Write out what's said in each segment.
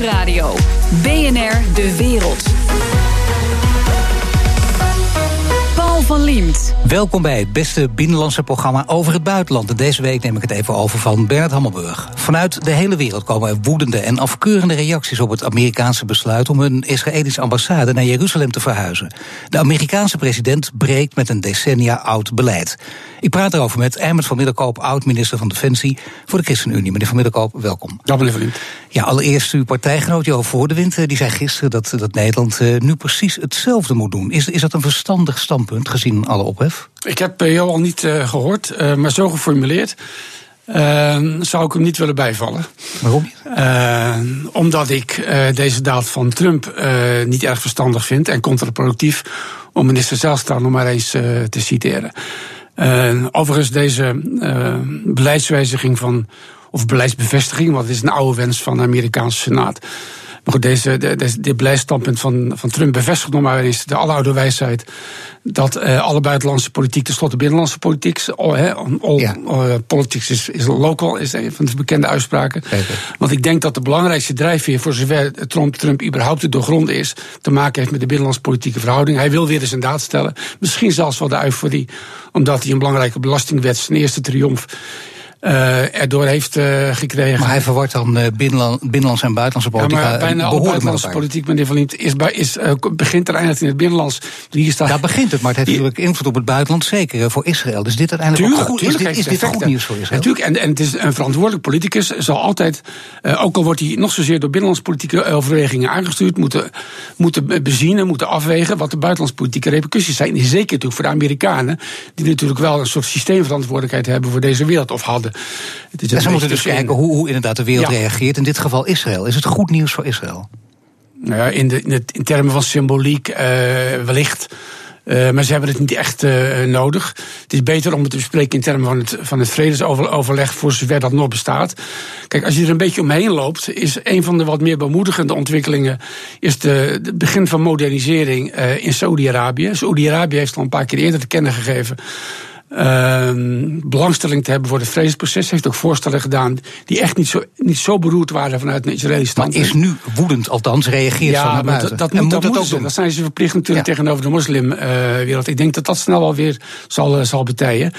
Nieuwsradio. BNR De Wereld. Van Liemt. Welkom bij het beste binnenlandse programma over het buitenland. En deze week neem ik het even over van Bernard Hammelburg. Vanuit de hele wereld komen er woedende en afkeurende reacties op het Amerikaanse besluit om een Israëlische ambassade naar Jeruzalem te verhuizen. De Amerikaanse president breekt met een decennia oud beleid. Ik praat erover met Emmert van Middelkoop, oud-minister van Defensie voor de ChristenUnie. Meneer van Middelkoop, welkom. Ja, meneer Van Liemt. Ja, allereerst uw partijgenoot Jo Voordewind, eh, die zei gisteren dat, dat Nederland eh, nu precies hetzelfde moet doen. Is, is dat een verstandig standpunt gezien alle ophef? Ik heb Jo al niet uh, gehoord, uh, maar zo geformuleerd. Uh, zou ik hem niet willen bijvallen. Waarom? omdat ik deze daad van Trump niet erg verstandig vind en contraproductief, om minister Zijlstra nog maar eens te citeren. Uh, overigens, deze beleidswijziging van, of beleidsbevestiging, want het is een oude wens van de Amerikaanse Senaat. Maar goed, deze, deze, dit beleidsstandpunt van, van Trump bevestigt nog maar eens de aloude wijsheid dat uh, alle buitenlandse politiek tenslotte binnenlandse politiek. All, he, all ja. uh, politics is, is local, is een van de bekende uitspraken. Want ik denk dat de belangrijkste drijfveer voor zover Trump, Trump überhaupt te doorgronden is, te maken heeft met de binnenlandse politieke verhouding. Hij wil weer eens een daad stellen. Misschien zelfs wel de euforie, omdat hij een belangrijke belastingwet, zijn eerste triomf uh, erdoor heeft uh, gekregen. Maar hij verwart dan uh, binnenland, binnenlands en buitenlandse politiek. Ja, maar bijna buitenlandse politiek, meneer Van Liemt, is, is, begint er eindigt in het binnenlands. Hier staat, Daar begint het, maar het heeft natuurlijk invloed op het buitenland, zeker voor Israël. Dus dit uiteindelijk tuurlijk, goed, is, dit, is dit goed nieuws voor Israël? Natuurlijk, en, en het is een verantwoordelijk politicus, zal altijd, ook al wordt hij nog zozeer door binnenlandse politieke overwegingen aangestuurd, moeten, moeten bezien, moeten afwegen wat de buitenlandse politieke repercussies zijn. Zeker natuurlijk voor de Amerikanen, die natuurlijk wel een soort systeemverantwoordelijkheid hebben voor deze wereld, of hadden. Ja, ze moeten dus kijken hoe, hoe inderdaad de wereld ja. reageert. In dit geval Israël. Is het goed nieuws voor Israël? Nou ja, in, de, in, het, in termen van symboliek uh, wellicht. Uh, maar ze hebben het niet echt uh, nodig. Het is beter om het te bespreken in termen van het, van het vredesoverleg, voor zover dat nog bestaat. Kijk, als je er een beetje omheen loopt, is een van de wat meer bemoedigende ontwikkelingen. is de, de begin van modernisering uh, in Saudi-Arabië. Saudi-Arabië heeft al een paar keer eerder te kennen gegeven uh, belangstelling te hebben voor het vredesproces. Heeft ook voorstellen gedaan die echt niet zo, niet zo beroerd waren vanuit een Israëlische stand. Maar is nu woedend, althans reageert ja, van dat, dat, moet, dat, dat ook doen. Dat zijn ze verplicht natuurlijk ja. tegenover de moslimwereld. Ik denk dat dat snel wel weer zal, uh, zal betijen.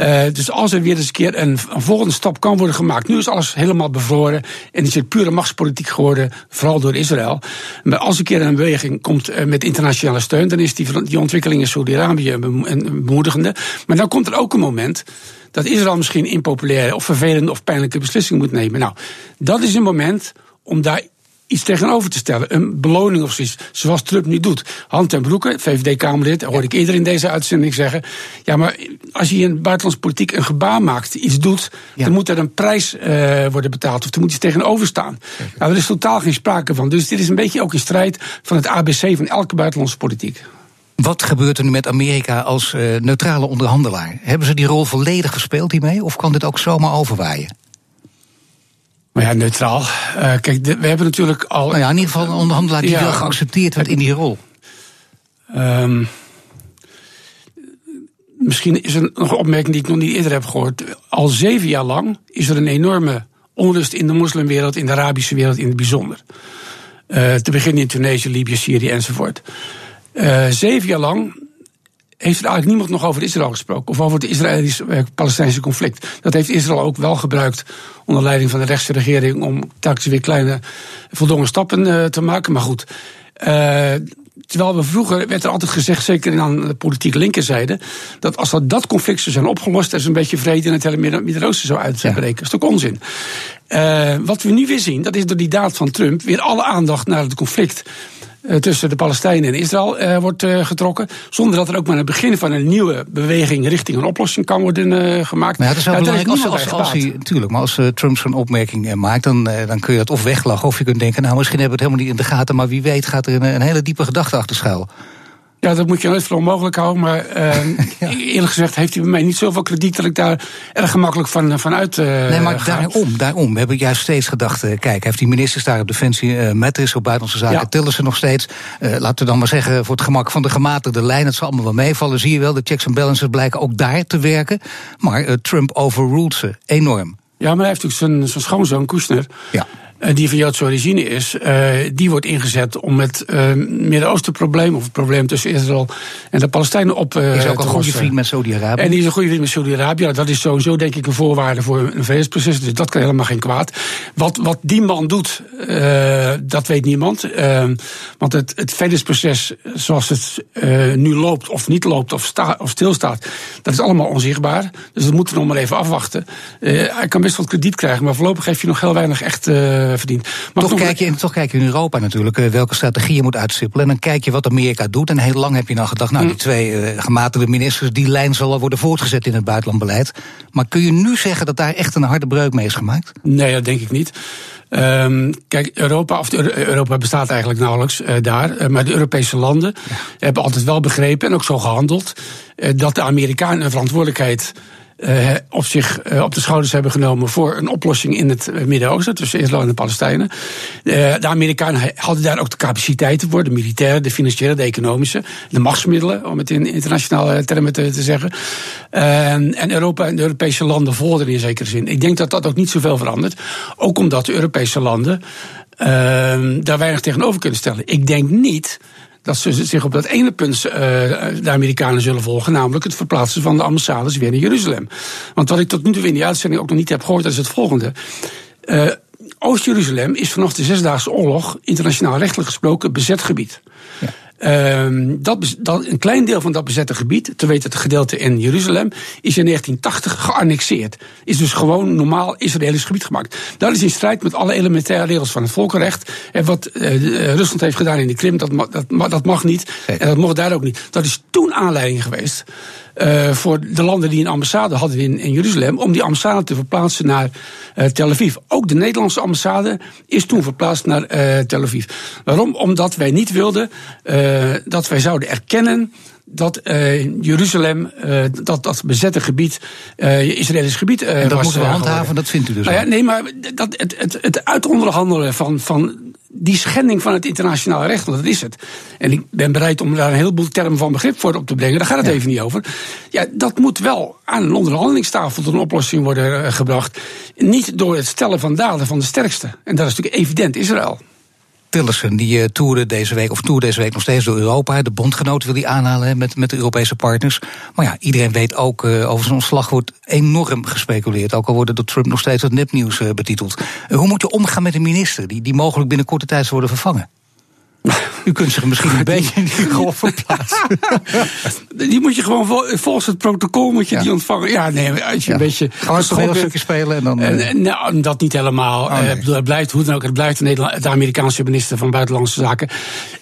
Uh, dus als er weer eens een keer een, een, volgende stap kan worden gemaakt. Nu is alles helemaal bevroren en is het pure machtspolitiek geworden, vooral door Israël. Maar als een keer een beweging komt uh, met internationale steun, dan is die, die ontwikkeling in Saudi-Arabië bemoedigende. Maar dan komt er ook een moment dat Israël misschien impopulaire of vervelende of pijnlijke beslissingen moet nemen. Nou, dat is een moment om daar iets tegenover te stellen. Een beloning of zoiets, zoals Trump nu doet. Hand en broeken, VVD-Kamerlid, hoorde ik eerder in deze uitzending zeggen. Ja, maar als je in buitenlandse politiek een gebaar maakt, iets doet, ja. dan moet er een prijs uh, worden betaald. Of er moet iets tegenover staan. Nou, er is totaal geen sprake van. Dus dit is een beetje ook in strijd van het ABC van elke buitenlandse politiek. Wat gebeurt er nu met Amerika als uh, neutrale onderhandelaar? Hebben ze die rol volledig gespeeld hiermee? Of kan dit ook zomaar overwaaien? Maar ja, neutraal. Uh, kijk, de, we hebben natuurlijk al. Nou ja, in ieder geval een onderhandelaar die ja, wel geaccepteerd werd in die rol. Um, misschien is er nog een opmerking die ik nog niet eerder heb gehoord. Al zeven jaar lang is er een enorme onrust in de moslimwereld, in de Arabische wereld in het bijzonder. Uh, te beginnen in Tunesië, Libië, Syrië enzovoort. Uh, zeven jaar lang heeft er eigenlijk niemand nog over Israël gesproken. Of over het Israëlisch-Palestijnse conflict. Dat heeft Israël ook wel gebruikt onder leiding van de rechtse regering om telkens weer kleine voldongen stappen uh, te maken. Maar goed. Uh, terwijl we vroeger werd er altijd gezegd, zeker aan de politieke linkerzijde, dat als dat, dat conflict zou zijn opgelost, er is een beetje vrede in het hele Midden-Oosten zou uitbreken. Ja. Dat is toch onzin? Uh, wat we nu weer zien, dat is door die daad van Trump weer alle aandacht naar het conflict tussen de Palestijnen en Israël uh, wordt uh, getrokken. Zonder dat er ook maar een begin van een nieuwe beweging richting een oplossing kan worden gemaakt. Maar ja, het is wel ja, belangrijk als, als, als hij, natuurlijk, maar als Trump zo'n opmerking maakt, dan, dan kun je dat of weglachen of je kunt denken, nou misschien hebben we het helemaal niet in de gaten, maar wie weet gaat er een, een hele diepe gedachte achter schuil. Ja, dat moet je nooit voor onmogelijk houden. Maar uh, ja. eerlijk gezegd heeft hij bij mij niet zoveel krediet dat ik daar erg gemakkelijk van, van uit. Uh, nee, maar daarom, daarom. We hebben juist steeds gedacht. Uh, kijk, heeft die ministers daar op Defensie, uh, Mattis op buitenlandse zaken, ja. tillen ze nog steeds. laten we dan maar zeggen, voor het gemak van de gematigde lijn, het zal allemaal wel meevallen. Zie je wel, de checks en balances blijken ook daar te werken. Maar Trump overruled ze enorm. Ja, maar hij heeft natuurlijk zijn, zijn schoonzoon Kushner. Ja. Uh, die van Joodse origine is, uh, die wordt ingezet om het uh, Midden-Oosten-probleem, of het probleem tussen Israël en de Palestijnen op uh, is ook een goede vriend met Saudi-Arabië. En die is een goede vriend met Saudi-Arabië. Dat is sowieso, denk ik, een voorwaarde voor een vredesproces. Dus dat kan helemaal geen kwaad. Wat, wat die man doet, dat weet niemand. want het, het vredesproces, zoals het nu loopt, of niet loopt, of, sta, of stilstaat, dat is allemaal onzichtbaar. Dus dat moeten we nog maar even afwachten. hij kan best wat krediet krijgen, maar voorlopig heeft hij nog heel weinig echt verdient. Maar toch, kijk je, toch kijk je in Europa natuurlijk uh, welke strategie je moet uitstippelen. En dan kijk je wat Amerika doet. En heel lang heb je dan gedacht, nou, die mm. twee uh, gematigde ministers, die lijn zal al worden voortgezet in het buitenlandbeleid. Maar kun je nu zeggen dat daar echt een harde breuk mee is gemaakt? Nee, dat denk ik niet. Um, kijk, Europa, of Europa bestaat eigenlijk nauwelijks uh, daar. maar de Europese landen ja. hebben altijd wel begrepen en ook zo gehandeld. dat de Amerikanen een verantwoordelijkheid uh, op zich uh, op de schouders hebben genomen voor een oplossing in het Midden-Oosten tussen Israël en de Palestijnen. De Amerikanen hadden daar ook de capaciteiten voor, de militaire, de financiële, de economische, de machtsmiddelen, om het in internationale termen te, zeggen. en Europa en de Europese landen volgden in zekere zin. Ik denk dat dat ook niet zoveel verandert. Ook omdat de Europese landen daar weinig tegenover kunnen stellen. Ik denk niet dat ze zich op dat ene punt uh, de Amerikanen zullen volgen, namelijk het verplaatsen van de ambassades weer naar Jeruzalem. Want wat ik tot nu toe in die uitzending ook nog niet heb gehoord, dat is het volgende. Uh, Oost-Jeruzalem is vanaf de Zesdaagse Oorlog, internationaal rechtelijk gesproken, bezet gebied. Ja. Uh, dat, dat, een klein deel van dat bezette gebied, te weten het gedeelte in Jeruzalem, is in 1980 geannexeerd. Is dus gewoon normaal Israëlisch gebied gemaakt. Dat is in strijd met alle elementaire regels van het volkenrecht. En wat uh, Rusland heeft gedaan in de Krim, dat, dat, dat mag niet. En dat mocht daar ook niet. Dat is toen aanleiding geweest uh, voor de landen die een ambassade hadden in, in Jeruzalem, om die ambassade te verplaatsen naar uh, Tel Aviv. Ook de Nederlandse ambassade is toen verplaatst naar uh, Tel Aviv. Waarom? Omdat wij niet wilden dat wij zouden erkennen dat uh, Jeruzalem, uh, dat, dat bezette gebied, uh, Israëlisch gebied en dat moeten we handhaven, dat vindt u dus nou ja, Nee, maar dat, het, het, het uitonderhandelen van, van die schending van het internationale recht, want dat is het. En ik ben bereid om daar een heleboel termen van begrip voor op te brengen. Daar gaat het even niet over. Ja, dat moet wel aan een onderhandelingstafel tot een oplossing worden gebracht. Niet door het stellen van daden van de sterkste. En dat is natuurlijk evident Israël. Tillerson, die uh, toerde deze week, of toerde deze week nog steeds door Europa. De bondgenoten wil hij aanhalen met, met de Europese partners. Maar ja, iedereen weet ook, uh, over zijn ontslag wordt enorm gespeculeerd. Ook al wordt door Trump nog steeds als nepnieuws uh, betiteld. hoe moet je omgaan met een minister die, die mogelijk binnen korte tijd zou worden vervangen? U kunt zich misschien een beetje in die rol verplaatsen. die moet je gewoon volgens het protocol moet je die ontvangen. Ja, nee, als je een beetje. Gewoon een stukje spelen en dan. Uh... nou, dat niet helemaal. Oh, nee. uh, het blijft hoe dan ook. Het blijft de, Amerikaanse minister van Buitenlandse Zaken.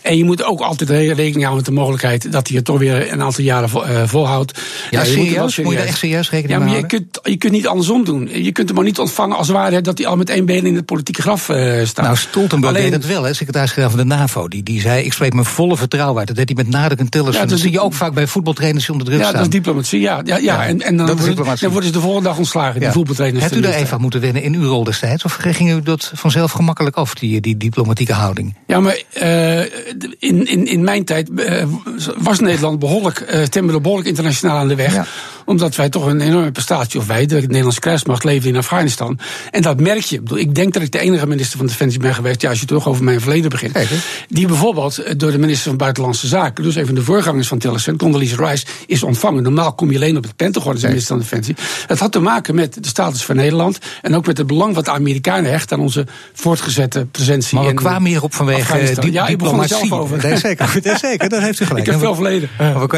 En je moet ook altijd rekening houden met de mogelijkheid dat hij het toch weer een aantal jaren uh, volhoudt. Ja, ja serieus? Moet, je er echt serieus rekening ja, maar je kunt, je kunt niet andersom doen. Je kunt hem maar niet ontvangen als waarheid dat hij al met één been in het politieke graf staat. Nou, Stoltenberg Alleen, deed dat wel, hè, secretaris-generaal van de NAVO. Die, die zei ik spreek me volle vertrouwen uit. Dat deed hij met nadruk en Tillerson. Ja, dat zie je ook vaak bij voetbaltrainers onder druk ja, staan. Ja, dat is diplomatie, ja. ja, ja. En, en dan, dat worden, dan worden ze de volgende dag ontslagen, die voetbaltrainers. Hebt u daar even aan moeten wennen in uw rol destijds? Of ging u dat vanzelf gemakkelijk af, die, die diplomatieke houding? Ja, maar uh, in, in, in mijn tijd uh, was Nederland behoorlijk, uh, behoorlijk internationaal aan de weg. Ja omdat wij toch een enorme prestatie, of wij, de Nederlandse krijgsmacht, leven in Afghanistan. En dat merk je. Ik denk dat ik de enige minister van Defensie ben geweest, ja, als je toch over mijn verleden begint. Die bijvoorbeeld eh, door de minister van Buitenlandse Zaken, dus even de voorgangers van Tillerson, Condoleezza Rice, is ontvangen. Normaal kom je alleen op het Pentagon als minister van Defensie. Het had te maken met de status van Nederland en ook met het belang wat de Amerikanen hechten aan onze voortgezette presentie. Maar we kwamen hier op vanwege die ja, diplomatie. Over. Nee, zeker, nee, zeker, dat heeft u gelijk. Ik heb veel verleden.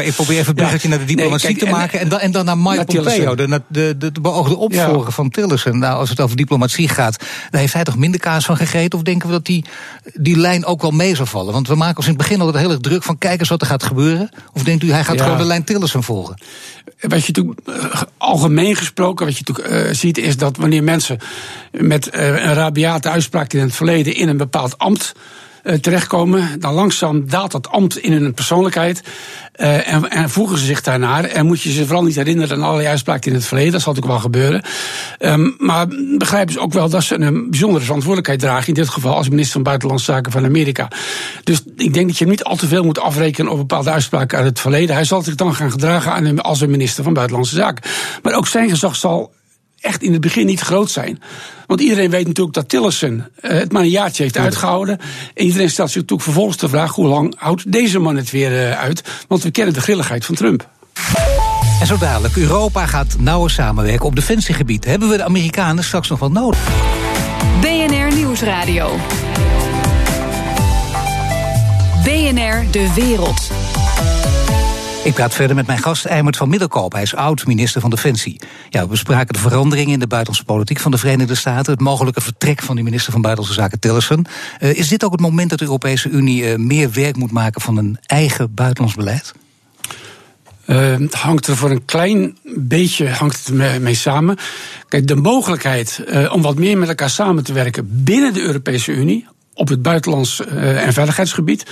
ik probeer even een bruggetje naar de diplomatie te maken en, en dan naar Mike Pompeo, de, de, de, de beoogde opvolger van Tillerson. Nou, als het over diplomatie gaat, daar heeft hij toch minder kaas van gegeten? Of denken we dat die, die lijn ook wel mee zal vallen? Want we maken ons in het begin altijd heel erg druk van kijk eens wat er gaat gebeuren. Of denkt u, hij gaat gewoon de lijn Tillerson volgen? Wat je natuurlijk uh, algemeen gesproken, wat je natuurlijk uh, ziet, is dat wanneer mensen met uh, een rabiate uitspraak in het verleden in een bepaald ambt terechtkomen, dan langzaam daalt dat ambt in hun persoonlijkheid. Uh, en, en, voegen ze zich daarnaar. En moet je ze vooral niet herinneren aan allerlei uitspraken in het verleden. Dat zal natuurlijk wel gebeuren. Um, maar begrijpen ze ook wel dat ze een bijzondere verantwoordelijkheid dragen. In dit geval als minister van Buitenlandse Zaken van Amerika. Dus ik denk dat je niet al te veel moet afrekenen op bepaalde uitspraken uit het verleden. Hij zal zich dan gaan gedragen aan hem als een minister van Buitenlandse Zaken. Maar ook zijn gezag zal echt in het begin niet groot zijn. Want iedereen weet natuurlijk dat Tillerson het maar een jaartje heeft uitgehouden. En iedereen stelt zich natuurlijk vervolgens de vraag: hoe lang houdt deze man het weer uit? Want we kennen de grilligheid van Trump. En zo dadelijk, Europa gaat nauwer samenwerken op defensiegebied. Hebben we de Amerikanen straks nog wel nodig? BNR Nieuwsradio. BNR De Wereld. Ik praat verder met mijn gast Eimert van Middelkoop. Hij is oud-minister van Defensie. Ja, we bespraken de veranderingen in de buitenlandse politiek van de Verenigde Staten. Het mogelijke vertrek van de minister van Buitenlandse Zaken Tillerson. Uh, is dit ook het moment dat de Europese Unie uh, meer werk moet maken van een eigen buitenlands beleid? Het hangt er voor een klein beetje hangt het mee, mee samen. Kijk, de mogelijkheid om wat meer met elkaar samen te werken binnen de Europese Unie op het buitenlands uh, en veiligheidsgebied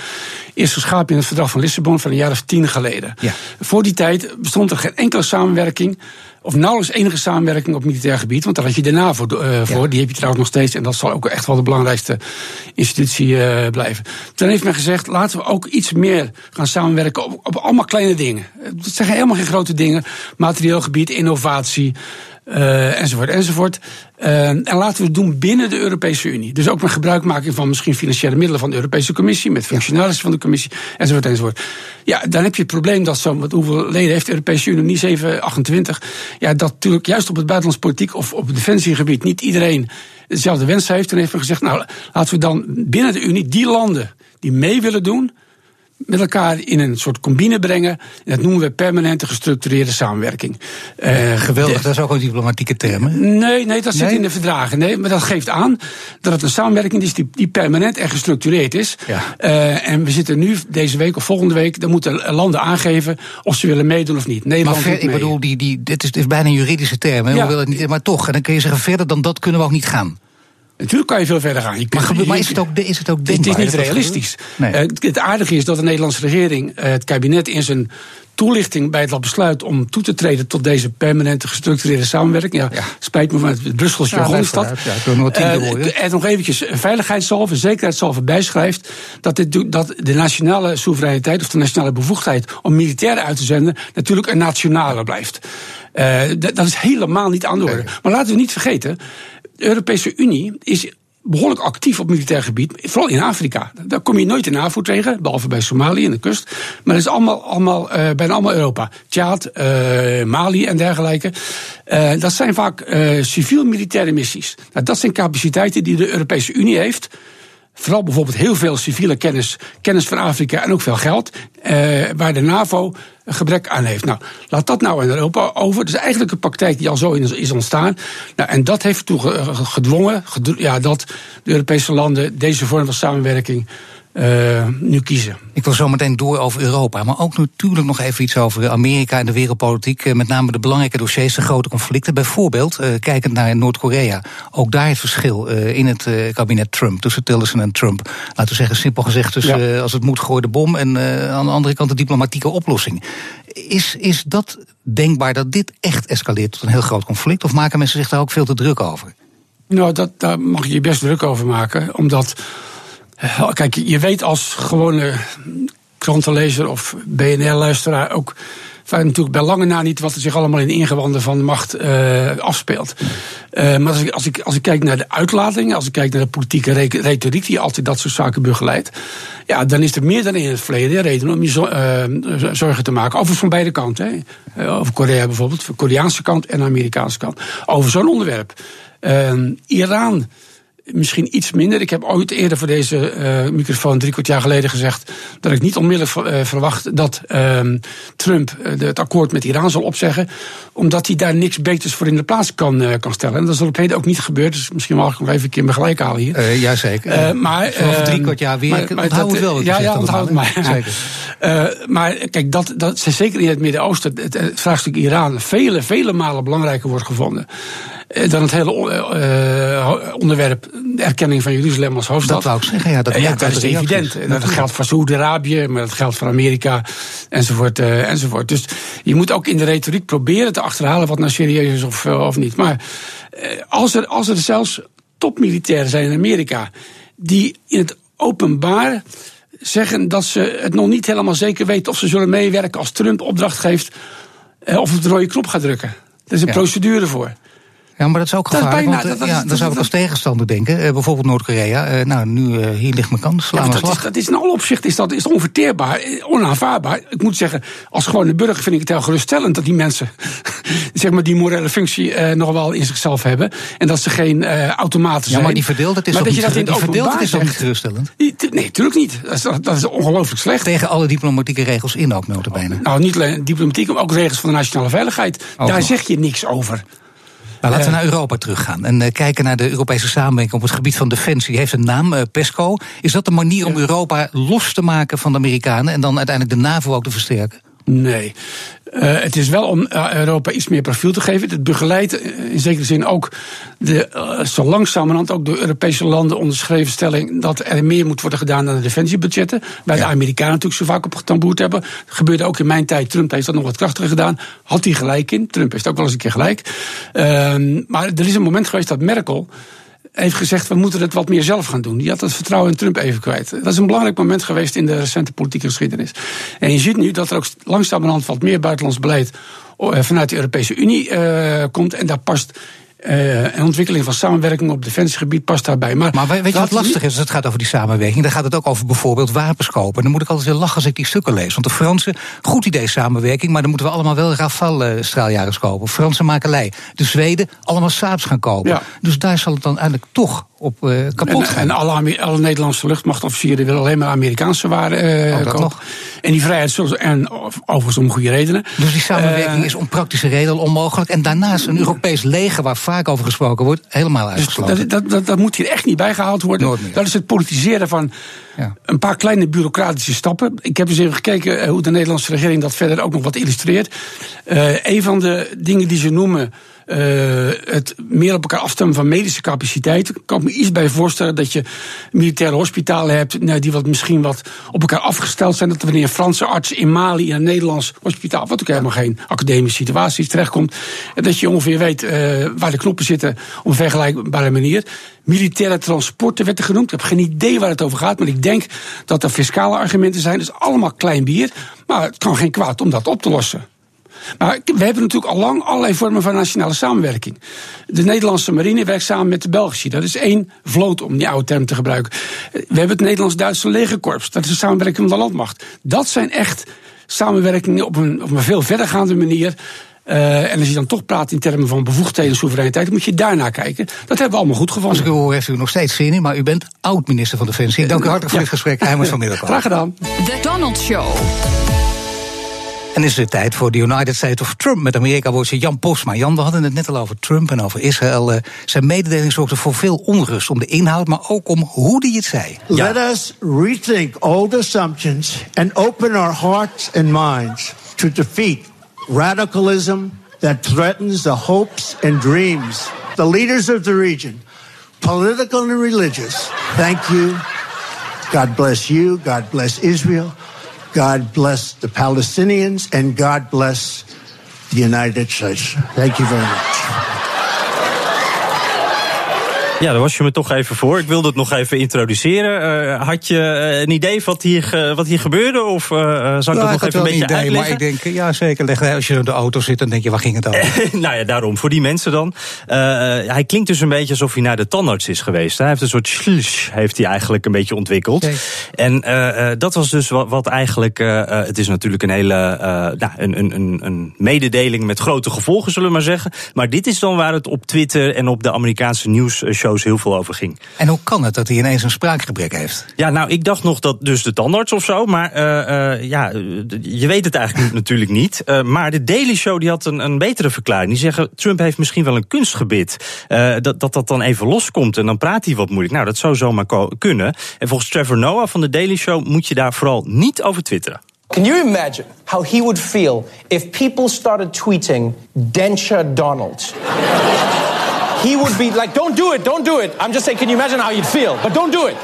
is geschapen in het verdrag van Lissabon van een jaar of tien geleden. Ja. Voor die tijd bestond er geen enkele samenwerking of nauwelijks enige samenwerking op militair gebied. Want daar had je de NAVO uh, voor. Ja. Die heb je trouwens nog steeds. En dat zal ook echt wel de belangrijkste institutie uh, blijven. Toen heeft men gezegd, laten we ook iets meer gaan samenwerken op, op allemaal kleine dingen. Het zijn helemaal geen grote dingen. Materieel gebied, innovatie. Uh, enzovoort, enzovoort. Uh, en laten we het doen binnen de Europese Unie. Dus ook met gebruikmaking van misschien financiële middelen van de Europese Commissie, met functionarissen van de Commissie, enzovoort, enzovoort. Ja, dan heb je het probleem dat zo, wat hoeveel leden heeft de Europese Unie? Niet 7, 28. Ja, dat natuurlijk juist op het buitenlands politiek of op het defensiegebied niet iedereen dezelfde wens heeft. En heeft men gezegd, nou, laten we dan binnen de Unie die landen die mee willen doen, met elkaar in een soort combine brengen. En dat noemen we permanente gestructureerde samenwerking. Uh, Geweldig, de, dat is ook een diplomatieke term. Nee, nee, dat zit nee? in de verdragen. Nee, maar dat geeft aan dat het een samenwerking is die, die permanent en gestructureerd is. Ja. Uh, en we zitten nu, deze week of volgende week, dan moeten landen aangeven of ze willen meedoen of niet. Nederland maar ver, ik bedoel, die, die, dit, is, dit is bijna een juridische term. Hè? Ja. Willen het niet, maar toch, en dan kun je zeggen, verder dan dat kunnen we ook niet gaan. Natuurlijk kan je veel verder gaan. Je maar, kunt, maar is, het ook, is het ook denkbaar? Het is niet realistisch. Nee. Uh, het aardige is dat de Nederlandse regering, uh, het kabinet in zijn toelichting bij het besluit om toe te treden tot deze permanente gestructureerde samenwerking. Ja, ja. spijt me van het Brusselse ja, jargon is dat. Ja, uh, en nog eventjes veiligheidshalve, zekerheidshalve bijschrijft dat, dit, dat de nationale soevereiniteit of de nationale bevoegdheid om militairen uit te zenden natuurlijk een nationale blijft. Uh, dat is helemaal niet aan de orde. Maar laten we niet vergeten, de Europese Unie is behoorlijk actief op militair gebied, vooral in Afrika. Daar kom je nooit in NAVO tegen, behalve bij Somalië en de kust. Maar dat is allemaal, allemaal uh, bijna allemaal Europa. Tjaad, uh, Mali en dergelijke. Uh, dat zijn vaak civiel-militaire missies. Nou, dat zijn capaciteiten die de Europese Unie heeft. Vooral bijvoorbeeld heel veel civiele kennis, kennis van Afrika en ook veel geld, waar de NAVO gebrek aan heeft. Nou, laat dat nou in Europa over. Het is eigenlijk een praktijk die al zo is ontstaan. Nou, en dat heeft ertoe gedwongen ja, dat de Europese landen deze vorm van samenwerking uh, nu kiezen. Ik wil zo meteen door over Europa, maar ook natuurlijk nog even iets over Amerika en de wereldpolitiek. Met name de belangrijke dossiers, de grote conflicten. Bijvoorbeeld, uh, kijkend naar Noord-Korea, ook daar het verschil uh, in het kabinet Trump, tussen Tillerson en Trump. Laten we zeggen, simpel gezegd, tussen ja. als het moet gooi de bom en aan de andere kant de diplomatieke oplossing. Is, is dat denkbaar dat dit echt escaleert tot een heel groot conflict? Of maken mensen zich daar ook veel te druk over? Nou, dat, daar mag je je best druk over maken, omdat. Kijk, je weet als gewone krantenlezer of BNR-luisteraar ook vaak natuurlijk bij lange na niet wat er zich allemaal in de ingewanden van de macht uh, afspeelt. Uh, maar als ik, als, ik, als ik kijk naar de uitlatingen, als ik kijk naar de politieke retoriek die altijd dat soort zaken begeleidt, ja, dan is er meer dan in het verleden reden om je uh, zorgen te maken. Overigens van beide kanten. Hè. Over Korea bijvoorbeeld, de Koreaanse kant en de Amerikaanse kant. Over zo'n onderwerp. Iran misschien iets minder. Ik heb ooit eerder voor deze uh, microfoon drie kwart jaar geleden gezegd dat ik niet onmiddellijk uh, verwacht dat uh, Trump uh, het akkoord met Iran zal opzeggen, omdat hij daar niks beters voor in de plaats kan, kan stellen. En dat is op heden ook niet gebeurd, dus misschien mag ik nog even een keer me gelijk halen hier. Uh, jazeker. maar over drie kwart jaar weer. Maar, maar onthoud het wel. Ja, ja, onthoud het maar. Zeker. maar kijk, dat, dat zeker in het Midden-Oosten het, het vraagstuk Iran vele, vele malen belangrijker wordt gevonden dan het hele onderwerp erkenning van Jeruzalem als hoofdstad. Dat wou ik zeggen, ja. Dat, ja, dat is evident. Dat, dat geldt voor Saoedi-Arabië, maar dat geldt voor Amerika, enzovoort, uh, enzovoort. Dus je moet ook in de retoriek proberen te achterhalen wat nou serieus is of, uh, of niet. Maar als, er, als er zelfs topmilitairen zijn in Amerika die in het openbaar zeggen dat ze het nog niet helemaal zeker weten of ze zullen meewerken als Trump opdracht geeft of op de rode knop gaat drukken. Er is een ja. procedure voor. Ja, maar dat is ook gevaarlijk. want, dat, ja, dan zou ik als tegenstander denken. bijvoorbeeld Noord-Korea. nou, nu hier ligt mijn kans. Dat, is, dat is in alle opzichten is dat, is onverteerbaar, onaanvaardbaar. Ik moet zeggen, als gewone burger vind ik het heel geruststellend dat die mensen zeg maar, die morele functie nog wel in zichzelf hebben. En dat ze geen automaten zijn. Ja, maar die verdeeldheid is maar dat je dat in die verdeeldheid is toch niet geruststellend? Nee, natuurlijk niet. Dat is, dat is ongelooflijk slecht. Tegen alle diplomatieke regels in ook, notabene. Nou, niet alleen diplomatiek, maar ook regels van de nationale veiligheid. Daar zeg je niks over. Maar laten we naar Europa teruggaan en uh, kijken naar de Europese samenwerking op het gebied van defensie. Die heeft een naam, uh, PESCO. Is dat de manier om Europa los te maken van de Amerikanen en dan uiteindelijk de NAVO ook te versterken? Nee. Uh, het is wel om uh, Europa iets meer profiel te geven. Het begeleidt uh, in zekere zin ook de, zo langzamerhand ook de Europese landen onderschreven stelling dat er meer moet worden gedaan aan de defensiebudgetten. Waar ja. de Amerikanen natuurlijk zo vaak op getamboerd hebben. Dat gebeurde ook in mijn tijd. Trump heeft dat nog wat krachtiger gedaan. Had hij gelijk in. Trump heeft ook wel eens een keer gelijk. Ehm, maar er is een moment geweest dat Merkel heeft gezegd, we moeten het wat meer zelf gaan doen. Die had het vertrouwen in Trump even kwijt. Dat is een belangrijk moment geweest in de recente politieke geschiedenis. En je ziet nu dat er ook langzamerhand wat meer buitenlands beleid eh, vanuit de Europese Unie uh, komt. En daar past en ontwikkeling van samenwerking op defensiegebied past daarbij. Maar, maar weet je wat lastig is als het gaat over die samenwerking? Dan gaat het ook over bijvoorbeeld wapens kopen. En dan moet ik altijd heel lachen als ik die stukken lees. Want de Fransen, goed idee samenwerking, maar dan moeten we allemaal wel Rafale-straaljagers kopen. Franse makelij. De Zweden, allemaal Saabs gaan kopen. Ja. Dus daar zal het dan eigenlijk toch op uh, kapot gaan. En alle, alle Nederlandse luchtmachtofficieren willen alleen maar Amerikaanse waren uh, kopen. Nog. En die vrijheid, en overigens om goede redenen. Dus die samenwerking is om praktische redenen onmogelijk. En daarnaast een Europees leger waar vaak over gesproken wordt, helemaal dus uitgesloten. Dus dat, dat, dat, moet hier echt niet bijgehaald worden. Dat is het politiseren van ja. een paar kleine bureaucratische stappen. Ik heb eens even gekeken hoe de Nederlandse regering dat verder ook nog wat illustreert. Uh, een van de dingen die ze noemen uh, het meer op elkaar afstemmen van medische capaciteit. Ik kan me iets bij voorstellen dat je militaire hospitalen hebt nou, die wat misschien wat op elkaar afgesteld zijn. Dat wanneer een Franse arts in Mali in een Nederlands hospitaal, wat ook helemaal geen academische situatie is, terechtkomt. Dat je ongeveer weet uh, waar de knoppen zitten op een vergelijkbare manier. Militaire transporten werd er genoemd. Ik heb geen idee waar het over gaat, maar ik denk dat er fiscale argumenten zijn. Dus allemaal klein bier. Maar het kan geen kwaad om dat op te lossen. Maar we hebben natuurlijk al lang allerlei vormen van nationale samenwerking. De Nederlandse marine werkt samen met de Belgische. Dat is één vloot, om die oude term te gebruiken. We hebben het Nederlands-Duitse legerkorps. Dat is de samenwerking van de landmacht. Dat zijn echt samenwerkingen op een, op een veel verdergaande manier. Uh, en als je dan toch praat in termen van bevoegdheden, soevereiniteit, moet je daarnaar kijken. Dat hebben we allemaal goed gevonden. Als ik u hoor, heeft u nog steeds zin in, maar u bent oud-minister van Defensie. Ik dank u hartelijk voor dit gesprek. Hij van Middelkoop. Graag gedaan. The Donald Show. En is het tijd voor de United States of Trump met Amerika-woordje Jan Posma. Jan, we hadden het net al over Trump en over Israël. Uh, zijn mededeling zorgde voor veel onrust om de inhoud, maar ook om hoe hij het zei. Let us rethink old assumptions and open our hearts and minds to defeat radicalism that threatens the hopes and dreams. The leaders of the region, political and religious, thank you. God bless you. God bless Israel. God bless the Palestinians, and God bless the United States. Thank you very much. Ja, daar was je me toch even voor. Ik wilde het nog even introduceren. Uh, had je uh, een idee wat hier, wat hier gebeurde? Of uh, zou ik nou, dat nog even een beetje idee, uitleggen? Maar ik denk, ja zeker. Als je in de auto zit, dan denk je, waar ging het over? nou ja, daarom. Voor die mensen dan. hij klinkt dus een beetje alsof hij naar de tandarts is geweest. Hij heeft een soort slush, heeft hij eigenlijk een beetje ontwikkeld. En dat was dus wat, wat eigenlijk... het is natuurlijk een hele nou, een, een, een, een mededeling met grote gevolgen, zullen we maar zeggen. Maar dit is dan waar het op Twitter en op de Amerikaanse nieuws shows heel veel over ging. En hoe kan het dat hij ineens een spraakgebrek heeft? Ja, nou, ik dacht nog dat dus de tandarts of zo. Maar uh, uh, ja, je weet het eigenlijk natuurlijk niet. Uh, maar de Daily Show die had een, een betere verklaring. Die zeggen, Trump heeft misschien wel een kunstgebit. dat, dat dat dan even loskomt en dan praat hij wat moeilijk. Nou, dat zou zomaar kunnen. En volgens Trevor Noah van de Daily Show moet je daar vooral niet over twitteren. Can you imagine how he would feel if people started tweeting Denture Donald? He would be like, don't do it, don't do it. I'm just saying, can you imagine how you'd feel? But don't do it.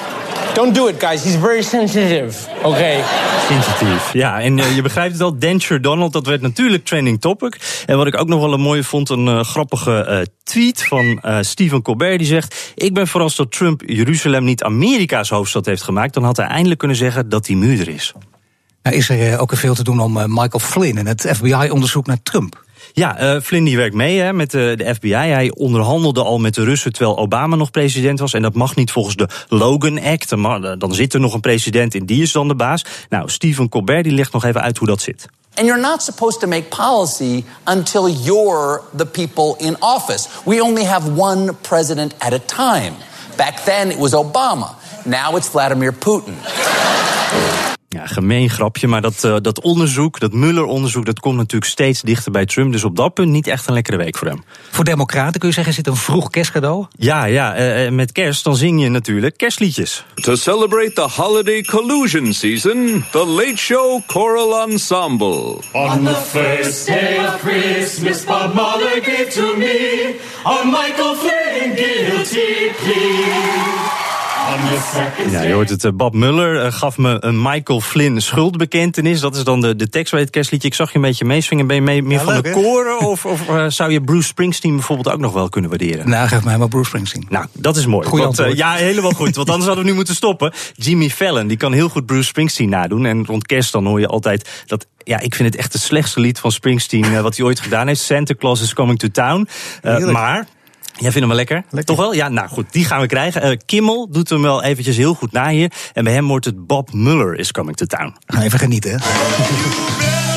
Don't do it, guys. He's very sensitive. Oké. Okay. Sensitief. Ja, en uh, je begrijpt het al. Denture Donald, dat werd natuurlijk trending topic. En wat ik ook nog wel een mooie vond, een uh, grappige uh, tweet van Stephen Colbert. Die zegt: Ik ben vooral dat Trump Jeruzalem niet Amerika's hoofdstad heeft gemaakt. Dan had hij eindelijk kunnen zeggen dat die muur er is. Nou, is er ook veel te doen om Michael Flynn en het FBI-onderzoek naar Trump? Ja, uh, Flynn die werkt mee hè, met de, de, FBI. Hij onderhandelde al met de Russen terwijl Obama nog president was. En dat mag niet volgens de Logan Act. Dan zit er nog een president en die is dan de baas. Nou, Stephen Colbert die legt nog even uit hoe dat zit. And you're not supposed to make policy until you're the people in office. We only have one president at a time. Back then it was Obama. Now it's Vladimir Putin. Ja, gemeen grapje, maar dat, uh, dat onderzoek, dat Mueller-onderzoek, dat komt natuurlijk steeds dichter bij Trump. Dus op dat punt niet echt een lekkere week voor hem. Voor Democraten kun je zeggen, zit een vroeg kerstcadeau? Ja, ja, uh, met kerst dan zing je natuurlijk kerstliedjes. To celebrate the holiday collusion season, the Late Show Choral Ensemble. On the first day of Christmas, Bob Mueller gave to me a Michael Flynn guilty plea. Ja, je hoort het. Eh, Bob Muller uh, gaf me een Michael Flynn schuldbekentenis. Dat is dan de, de tekst bij het kerstliedje. Ik zag je een beetje meeswingen. Ben je mee, meer ja, van leuk, de koren? Of, of uh, zou je Bruce Springsteen bijvoorbeeld ook nog wel kunnen waarderen? Nou, geef mij maar Bruce Springsteen. Nou, dat is mooi. Goeie want, ja, helemaal goed. Want anders hadden we nu moeten stoppen. Jimmy Fallon, die kan heel goed Bruce Springsteen nadoen. En rond kerst dan hoor je altijd dat ja, ik vind het echt het slechtste lied van Springsteen wat hij ooit gedaan heeft. Santa Claus is Coming to Town. Uh, maar Jij vindt hem wel lekker? lekker? Toch wel? Ja, nou goed, die gaan we krijgen. Uh, Kimmel doet hem wel eventjes heel goed na hier. En bij hem wordt het Bob Muller is coming to town. Ga even genieten. Ja,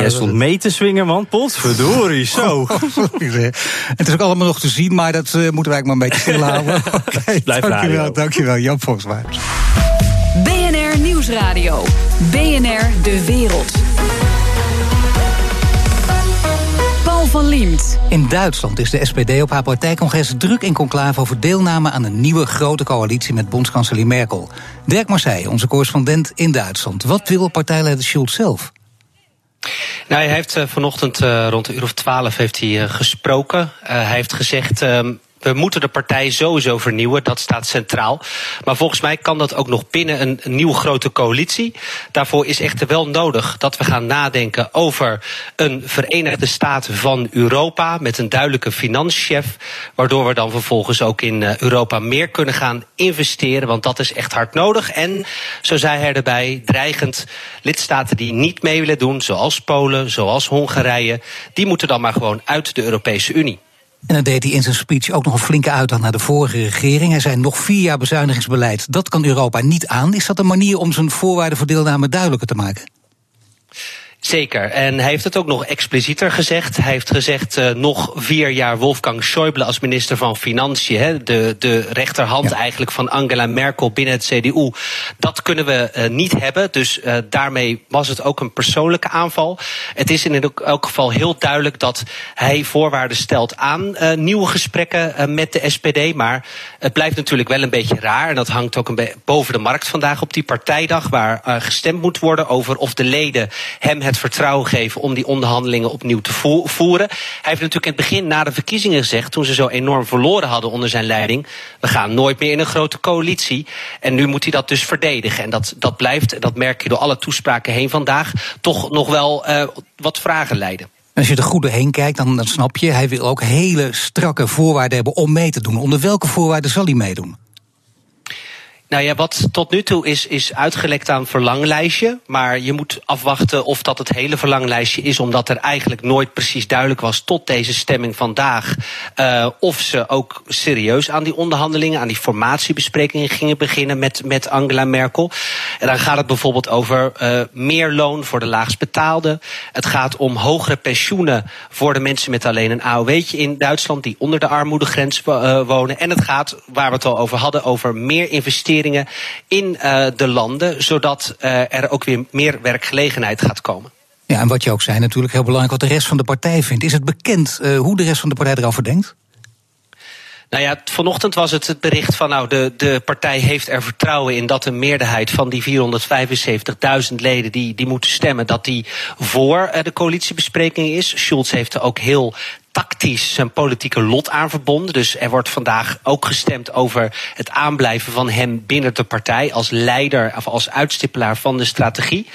jij stond mee te swingen, man. Potverdorie, zo. het is ook allemaal nog te zien, maar dat uh, moeten wij eigenlijk maar een beetje stilhouden. okay, Blijf dankjewel, dankjewel, Jan Volkswaard. BNR Nieuwsradio. BNR De Wereld. Paul van Liemt. In Duitsland is de SPD op haar partijcongres druk in conclave over deelname aan een nieuwe grote coalitie met bondskanselier Merkel. Dirk Marseille, onze correspondent in Duitsland. Wat wil partijleider Schulz zelf? Nou, hij heeft uh, vanochtend uh, rond de uur of twaalf heeft hij, uh, gesproken. hij heeft gezegd. Ehm, we moeten de partij sowieso vernieuwen, dat staat centraal. Maar volgens mij kan dat ook nog binnen een, een nieuwe grote coalitie. Daarvoor is echter wel nodig dat we gaan nadenken over een Verenigde Staten van Europa. Met een duidelijke financiënchef. Waardoor we dan vervolgens ook in uh, Europa meer kunnen gaan investeren. Want dat is echt hard nodig. En zo zei hij erbij, dreigend lidstaten die niet mee willen doen, zoals Polen, zoals Hongarije, die moeten dan maar gewoon uit de Europese Unie. En dan deed hij in zijn speech ook nog een flinke uitdag naar de vorige regering. Hij zei nog vier jaar bezuinigingsbeleid. Dat kan Europa niet aan. Is dat een manier om zijn voorwaarden voor deelname duidelijker te maken? Zeker. En hij heeft het ook nog explicieter gezegd. Hij heeft gezegd uh, nog vier jaar Wolfgang Schäuble als minister van Financiën. Hè, de, de rechterhand ja. eigenlijk van Angela Merkel binnen het CDU. Dat kunnen we uh, niet hebben. Dus uh, daarmee was het ook een persoonlijke aanval. Het is in elk geval heel duidelijk dat hij voorwaarden stelt aan nieuwe gesprekken met de SPD. Maar het blijft natuurlijk wel een beetje raar. En dat hangt ook een boven de markt vandaag op die partijdag. Waar gestemd moet worden over of de leden hem het vertrouwen geven om die onderhandelingen opnieuw te voeren. Hij heeft natuurlijk in het begin na de verkiezingen gezegd, toen ze zo enorm verloren hadden onder zijn leiding, we gaan nooit meer in een grote coalitie. En nu moet hij dat dus verdedigen. En dat, dat blijft, dat merk je door alle toespraken heen vandaag, toch nog wel uh, wat vragen leiden. Als je er goed doorheen kijkt, dan, dan snap je, hij wil ook hele strakke voorwaarden hebben om mee te doen. Onder welke voorwaarden zal hij meedoen? Nou ja, wat tot nu toe is, is uitgelekt aan verlanglijstje. Maar je moet afwachten of dat het hele verlanglijstje is. Omdat er eigenlijk nooit precies duidelijk was tot deze stemming vandaag. Uh, of ze ook serieus aan die onderhandelingen, aan die formatiebesprekingen gingen beginnen met, met Angela Merkel. En dan gaat het bijvoorbeeld over uh, meer loon voor de laagst betaalde. Het gaat om hogere pensioenen voor de mensen met alleen een AOW'tje in Duitsland. die onder de armoedegrens uh, wonen. En het gaat, waar we het al over hadden, over meer investeringen in uh, de landen, zodat uh, er ook weer meer werkgelegenheid gaat komen. Ja, en wat je ook zei, natuurlijk heel belangrijk wat de rest van de partij vindt. Is het bekend uh, hoe de rest van de partij erover denkt? Nou ja, vanochtend was het het bericht van nou, de, de partij heeft er vertrouwen in dat een meerderheid van die 475.000 leden die, die moeten stemmen, dat die voor de coalitiebespreking is. Schulz heeft er ook heel tactisch zijn politieke lot aan verbonden. Dus er wordt vandaag ook gestemd over het aanblijven van hem binnen de partij als leider of als uitstippelaar van de strategie.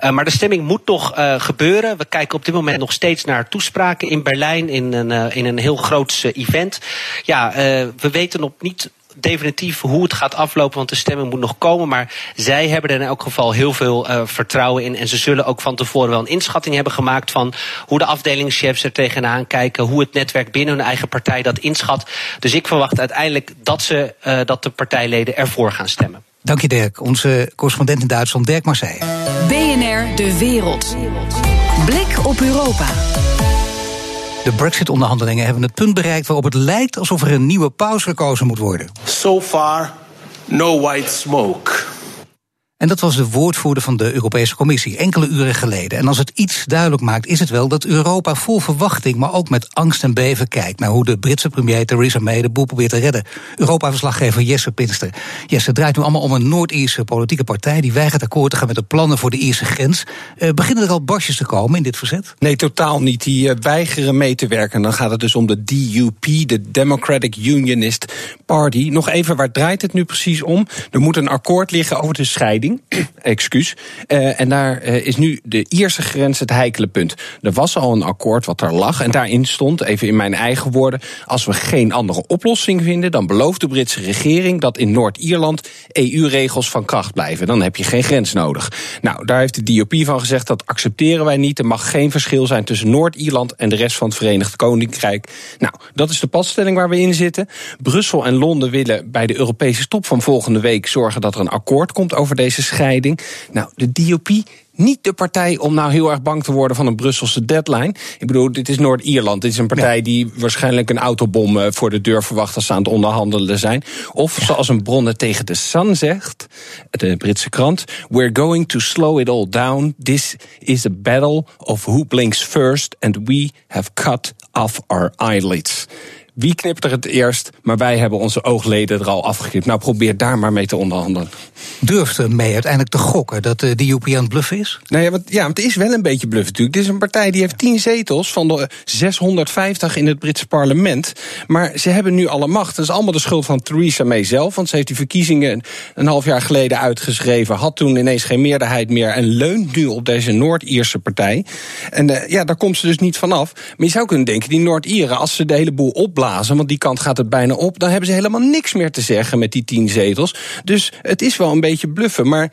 Uh, maar de stemming moet nog uh, gebeuren. We kijken op dit moment nog steeds naar toespraken in Berlijn in een, uh, in een heel groot event. Ja, we weten nog niet definitief hoe het gaat aflopen, want de stemming moet nog komen. Maar zij hebben er in elk geval heel veel uh, vertrouwen in. En ze zullen ook van tevoren wel een inschatting hebben gemaakt van hoe de afdelingschefs er tegenaan kijken, hoe het netwerk binnen hun eigen partij dat inschat. Dus ik verwacht uiteindelijk dat, ze, uh, dat de partijleden ervoor gaan stemmen. Dank je Dirk. Onze correspondent in Duitsland, Dirk Marseille. BNR De Wereld. Blik op Europa. De Brexit-onderhandelingen hebben het punt bereikt waarop het lijkt alsof er een nieuwe paus gekozen moet worden. So far, no white smoke. En dat was de woordvoerder van de Europese Commissie enkele uren geleden. En als het iets duidelijk maakt, is het wel dat Europa vol verwachting, maar ook met angst en beven kijkt naar hoe de Britse premier Theresa May de boel probeert te redden. Europa-verslaggever Jesse Pinster. Jesse, draait nu allemaal om een Noord-Ierse politieke partij die weigert akkoord te gaan met de plannen voor de Ierse grens. Uh, beginnen er al barstjes te komen in dit verzet? Nee, totaal niet. Die uh, weigeren mee te werken. Dan gaat het dus om de DUP, de Democratic Unionist Party. Nog even, waar draait het nu precies om? Er moet een akkoord liggen over de scheiding. Excuus. Uh, en daar uh, is nu de Ierse grens het heikele punt. Er was al een akkoord wat er lag. En daarin stond, even in mijn eigen woorden. Als we geen andere oplossing vinden, dan belooft de Britse regering dat in Noord-Ierland EU-regels van kracht blijven. Dan heb je geen grens nodig. Nou, daar heeft de DOP van gezegd dat accepteren wij niet. Er mag geen verschil zijn tussen Noord-Ierland en de rest van het Verenigd Koninkrijk. Nou, dat is de padstelling waar we in zitten. Brussel en Londen willen bij de Europese top van volgende week zorgen dat er een akkoord komt over deze scheiding. Nou, de DOP niet de partij om nou heel erg bang te worden van een Brusselse deadline. Ik bedoel, dit is Noord-Ierland. Dit is een partij die waarschijnlijk een autobom eh, voor de deur verwacht als ze aan het onderhandelen zijn. Of zoals een bron tegen de Sun zegt, de Britse krant: We're going to slow it all down. This is a battle of who blinks first, and we have cut off our eyelids. Wie knipt er het eerst? Maar wij hebben onze oogleden er al afgeknipt. Nou, probeer daar maar mee te onderhandelen. Durft mee uiteindelijk te gokken dat de DUP aan het bluffen is? Nou ja, want, ja, want het is wel een beetje bluff natuurlijk. Dit is een partij die heeft 10 zetels van de 650 in het Britse parlement. Maar ze hebben nu alle macht. Dat is allemaal de schuld van Theresa May zelf. Want ze heeft die verkiezingen een half jaar geleden uitgeschreven. Had toen ineens geen meerderheid meer. En leunt nu op deze Noord-Ierse partij. En uh, ja, daar komt ze dus niet vanaf. Maar je zou kunnen denken, die Noord-Ieren, als ze de hele boel opblazen want die kant gaat het bijna op, dan hebben ze helemaal niks meer te zeggen met die tien zetels. Dus het is wel een beetje bluffen. Maar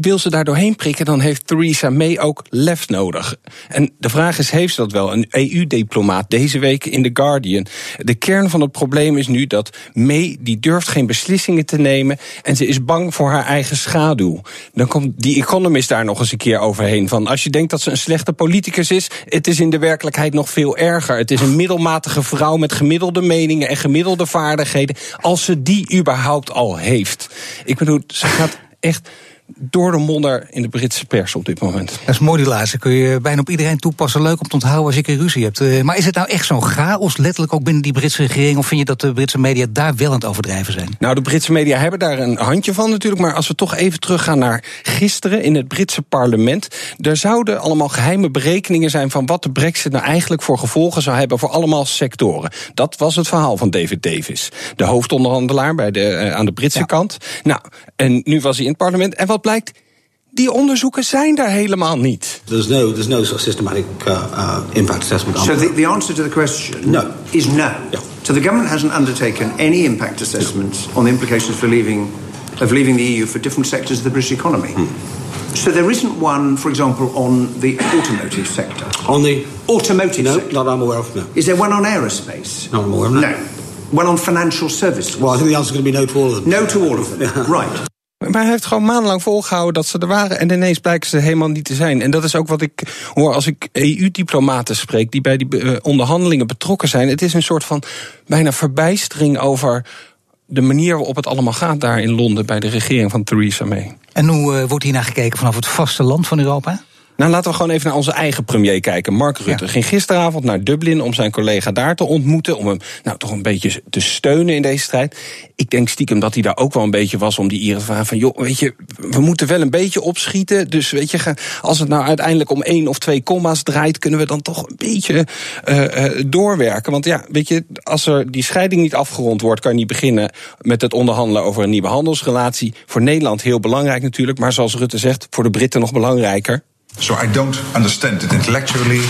wil ze daar doorheen prikken, dan heeft Theresa May ook lef nodig. En de vraag is, heeft ze dat wel? Een EU-diplomaat deze week in The Guardian. De kern van het probleem is nu dat May, die durft geen beslissingen te nemen... en ze is bang voor haar eigen schaduw. Dan komt die economist daar nog eens een keer overheen. Van als je denkt dat ze een slechte politicus is... het is in de werkelijkheid nog veel erger. Het is een middelmatige vrouw met gemiddelde meningen... en gemiddelde vaardigheden, als ze die überhaupt al heeft. Ik bedoel, ze gaat echt door de modder in de Britse pers op dit moment. Dat is mooi die laatste. Kun je bijna op iedereen toepassen. Leuk om te onthouden als je een ruzie hebt. Uh, maar is het nou echt zo'n chaos, letterlijk ook binnen die Britse regering? Of vind je dat de Britse media daar wel aan het overdrijven zijn? Nou, de Britse media hebben daar een handje van natuurlijk. Maar als we toch even teruggaan naar gisteren in het Britse parlement. Er zouden allemaal geheime berekeningen zijn van wat de brexit nou eigenlijk voor gevolgen zou hebben voor allemaal sectoren. Dat was het verhaal van David Davis. De hoofdonderhandelaar bij de, uh, aan de Britse ja. kant. Nou, en nu was hij in het parlement. En wat blijkt? Die onderzoeken zijn daar helemaal niet. There's no, there's no sort of systematic uh, uh, impact assessment. So the, the answer to the question no. is no. Yeah. So the government hasn't undertaken any impact assessment no. on the implications for leaving, of leaving the EU for different sectors of the British economy. Hmm. So there isn't one, for example, on the automotive sector. On the automotive no, sector? not I'm aware of. No. Is there one on aerospace? Not I'm aware of. No. no. One on financial services? Well, I think the answer is going to be no to all of them. No to all of them. right. Maar hij heeft gewoon maandenlang volgehouden dat ze er waren. En ineens blijken ze helemaal niet te zijn. En dat is ook wat ik hoor als ik EU-diplomaten spreek. die bij die uh, onderhandelingen betrokken zijn. Het is een soort van bijna verbijstering over de manier waarop het allemaal gaat daar in Londen. bij de regering van Theresa May. En hoe uh, wordt hier naar gekeken vanaf het vasteland van Europa? Nou, laten we gewoon even naar onze eigen premier kijken. Mark Rutte ging gisteravond naar Dublin om zijn collega daar te ontmoeten. Om hem nou toch een beetje te steunen in deze strijd. Ik denk stiekem dat hij daar ook wel een beetje was om die Ieren te vragen van... joh, weet je, we moeten wel een beetje opschieten. Dus weet je, als het nou uiteindelijk om één of twee comma's draait... kunnen we dan toch een beetje uh, uh, doorwerken. Want ja, weet je, als er die scheiding niet afgerond wordt... kan je niet beginnen met het onderhandelen over een nieuwe handelsrelatie. Voor Nederland heel belangrijk natuurlijk. Maar zoals Rutte zegt, voor de Britten nog belangrijker. So I don't understand it intellectually.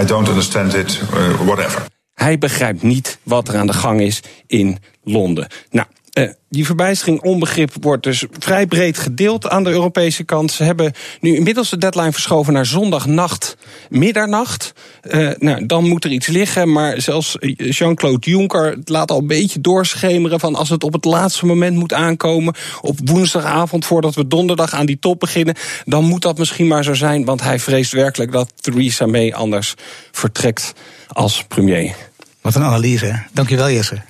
I don't understand it uh, whatever. Hij begrijpt niet wat er aan de gang is in Londen. Nou, die verbijstering, onbegrip wordt dus vrij breed gedeeld aan de Europese kant. Ze hebben nu inmiddels de deadline verschoven naar zondagnacht, middernacht. Uh, nou, dan moet er iets liggen, maar zelfs Jean-Claude Juncker laat al een beetje doorschemeren van als het op het laatste moment moet aankomen, op woensdagavond voordat we donderdag aan die top beginnen, dan moet dat misschien maar zo zijn, want hij vreest werkelijk dat Theresa May anders vertrekt als premier. Wat een analyse, dankjewel Jesse.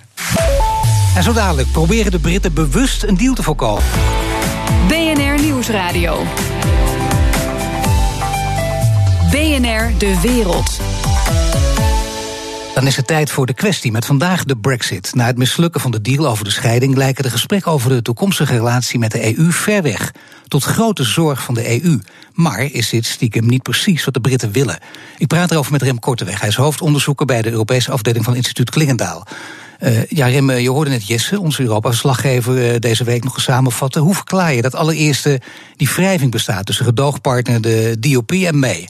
En zo dadelijk proberen de Britten bewust een deal te voorkomen. BNR Nieuwsradio. BNR De Wereld. Dan is het tijd voor de kwestie met vandaag de Brexit. Na het mislukken van de deal over de scheiding lijken de gesprekken over de toekomstige relatie met de EU ver weg. Tot grote zorg van de EU. Maar is dit stiekem niet precies wat de Britten willen? Ik praat erover met Rem Korteweg. Hij is hoofdonderzoeker bij de Europese afdeling van instituut Klingendaal. Uh, ja, Rem, je hoorde net Jesse, onze Europa-verslaggever, uh, deze week nog samenvatten. Hoe verklaar je dat allereerst die wrijving bestaat tussen gedoogpartner de DOP en May?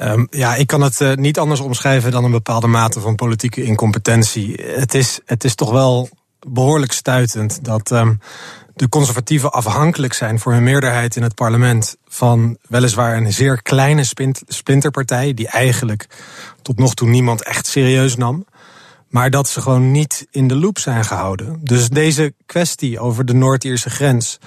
Um, ja, ik kan het niet anders omschrijven dan een bepaalde mate van politieke incompetentie. Het is, het is toch wel behoorlijk stuitend dat um, de conservatieven afhankelijk zijn voor hun meerderheid in het parlement van weliswaar een zeer kleine splinterpartij, die eigenlijk tot nog toe niemand echt serieus nam. Maar dat ze gewoon niet in de loop zijn gehouden. Dus deze kwestie over de Noord-Ierse grens.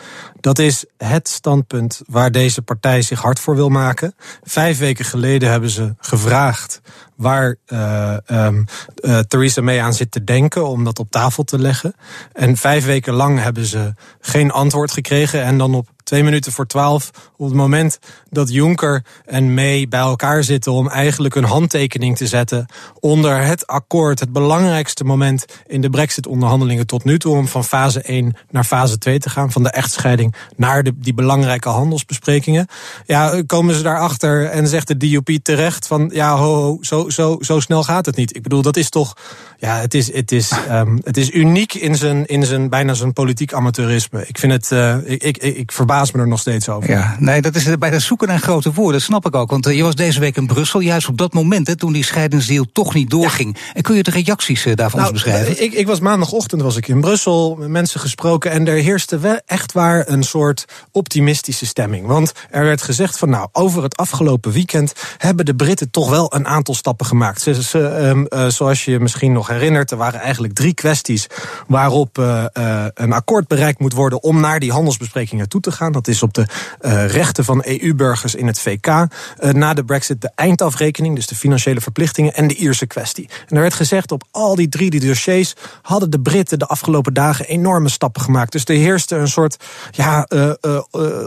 Dat is het standpunt waar deze partij zich hard voor wil maken. Vijf weken geleden hebben ze gevraagd waar uh, um, uh, Theresa May aan zit te denken om dat op tafel te leggen. En vijf weken lang hebben ze geen antwoord gekregen. En dan op twee minuten voor twaalf, op het moment dat Juncker en May bij elkaar zitten om eigenlijk een handtekening te zetten onder het akkoord, het belangrijkste moment in de Brexit-onderhandelingen tot nu toe, om van fase 1 naar fase 2 te gaan, van de echtscheiding naar de, die belangrijke handelsbesprekingen. Ja, komen ze daarachter en zegt de DUP terecht van ja, ho, ho zo, zo, zo snel gaat het niet. Ik bedoel, dat is toch, ja, het is, het is, um, het is uniek in zijn, in zijn bijna zijn politiek amateurisme. Ik vind het, uh, ik, ik, ik verbaas me er nog steeds over. Ja, nee, dat is bij het zoeken naar grote woorden, dat snap ik ook. Want uh, je was deze week in Brussel, juist op dat moment, hè, toen die scheidingsdeal toch niet doorging. Ja. En kun je de reacties uh, daarvan nou, ons beschrijven? Ik, ik was maandagochtend was ik in Brussel, met mensen gesproken en er heerste wel echt waar een soort optimistische stemming. Want er werd gezegd van nou, over het afgelopen weekend hebben de Britten toch wel een aantal stappen gemaakt. Ze, ze, um, uh, zoals je misschien nog herinnert, er waren eigenlijk drie kwesties waarop uh, uh, een akkoord bereikt moet worden om naar die handelsbesprekingen toe te gaan. Dat is op de uh, rechten van EU-burgers in het VK. Na de Brexit de eindafrekening, dus de financiële verplichtingen en de Ierse kwestie. En er werd gezegd op al die drie die dossiers hadden de Britten de afgelopen dagen enorme stappen gemaakt. Dus er heerste een soort ja,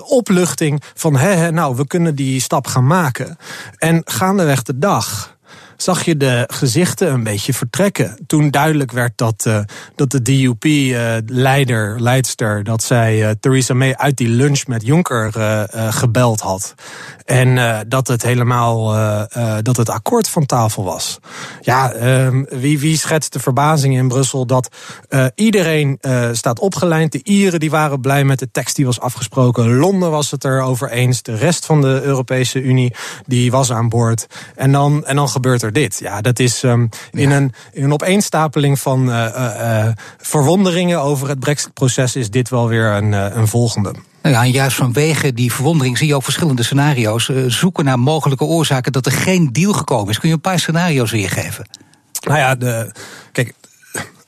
opluchting van hè, nou, we kunnen die stap gaan maken. En gaandeweg de dag zag je de gezichten een beetje vertrekken. Toen duidelijk werd dat, uh, dat de DUP-leider, uh, leidster, dat zij uh, Theresa May uit die lunch met Juncker gebeld had. En dat het helemaal, dat het akkoord van tafel was. Ja, ehm, wie, wie schetst de verbazing in Brussel dat iedereen staat opgeleid. De Ieren die waren blij met de tekst die was afgesproken. Londen was het erover eens. De rest van de Europese Unie die was aan boord. En dan, en dan gebeurt er dit. Ja, dat is um, in, ja. een, in een opeenstapeling van uh, uh, verwonderingen over het Brexit-proces is dit wel weer een, een volgende. Nou ja, en juist vanwege die verwondering zie je ook verschillende scenario's zoeken naar mogelijke oorzaken dat er geen deal gekomen is. Kun je een paar scenario's weergeven? Nou ja, de, kijk,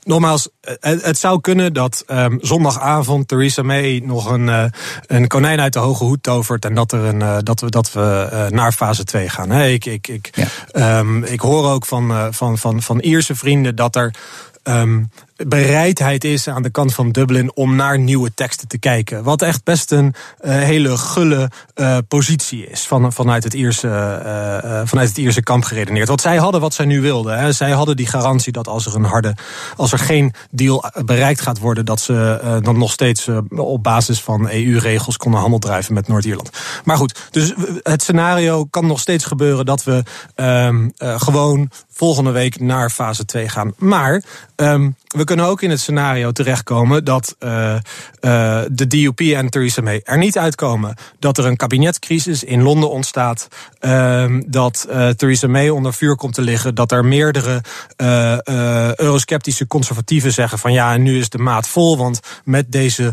Nogmaals, het, het, zou kunnen dat um, zondagavond Theresa May nog een, uh, een konijn uit de hoge hoed tovert. En dat, er een, uh, dat we, dat we uh, naar fase 2 gaan. Hey, ik, ik, ik, ja. um, ik hoor ook van, van, van, van Ierse vrienden dat er. Um, bereidheid is aan de kant van Dublin om naar nieuwe teksten te kijken. Wat echt best een uh, hele gulle uh, positie is van, vanuit, het Ierse, uh, vanuit het Ierse kamp geredeneerd. Want zij hadden wat zij nu wilden. Hè. Zij hadden die garantie dat als er een harde, als er geen deal bereikt gaat worden, dat ze dan nog steeds op basis van EU-regels konden handel drijven met Noord-Ierland. Maar goed, dus het scenario kan nog steeds gebeuren dat we ehm, gewoon volgende week naar fase 2 gaan. Maar um, we kunnen ook in het scenario terechtkomen dat uh, uh, de DUP en Theresa May er niet uitkomen. Dat er een kabinetscrisis in Londen ontstaat. Uh, dat uh, Theresa May onder vuur komt te liggen. Dat er meerdere eurosceptische conservatieven zeggen van ja, en nu is de maat vol. Want met deze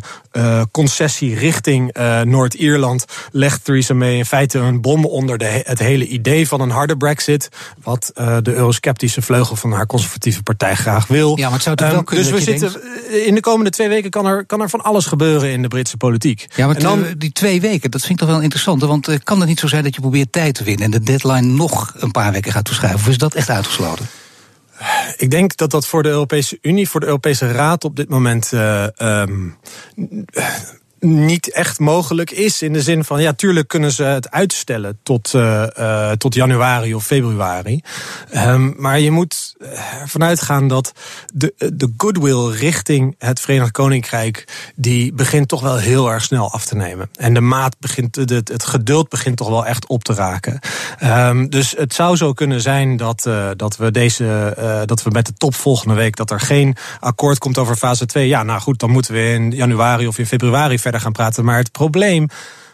concessie richting Noord-Ierland legt Theresa May in feite een bom onder de, het hele idee van een harde brexit. Wat de eurosceptische vleugel van haar conservatieve partij graag wil. Ja, maar het zou toch wel kunnen dus we zitten denkt... in de komende twee weken kan er, kan er van alles gebeuren in de Britse politiek. Ja, maar en dan, die twee weken, dat vind ik toch wel interessant. Want uh, kan het niet zo zijn dat je probeert tijd te winnen en de deadline nog een paar weken gaat toeschuiven? Of is dat echt uitgesloten? Ik denk dat dat voor de Europese Unie, voor de Europese Raad op dit moment. Uh, um, niet echt mogelijk is. In de zin van, ja, tuurlijk kunnen ze het uitstellen tot, uh, uh, tot januari of februari. Um, maar je moet ervan uitgaan dat de, de goodwill richting het Verenigd Koninkrijk... die begint toch wel heel erg snel af te nemen. En de maat begint, het, het geduld begint toch wel echt op te raken. Um, dus het zou zo kunnen zijn dat, uh, dat we deze, dat we met de top volgende week... dat er geen akkoord komt over fase 2. Ja, nou goed, dan moeten we in januari of in februari verder gaan praten. Maar het probleem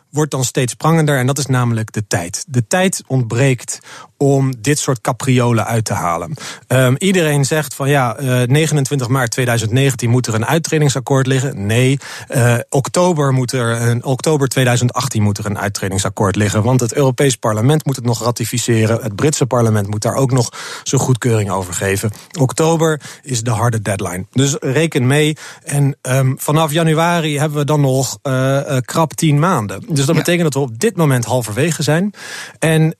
wordt dan steeds prangender en dat is namelijk de tijd. De tijd ontbreekt om dit soort capriolen uit te halen. Um, iedereen zegt van ja, uh, 29 maart 2019 moet er een uittredingsakkoord liggen. Nee, uh, oktober, moet er een, oktober 2018 moet er een uittredingsakkoord liggen. Want het Europees Parlement moet het nog ratificeren. Het Britse parlement moet daar ook nog zijn goedkeuring over geven. Oktober is de harde deadline. Dus reken mee. En um, vanaf januari hebben we dan nog uh, krap tien maanden. Dus dat ja. betekent dat we op dit moment halverwege zijn. En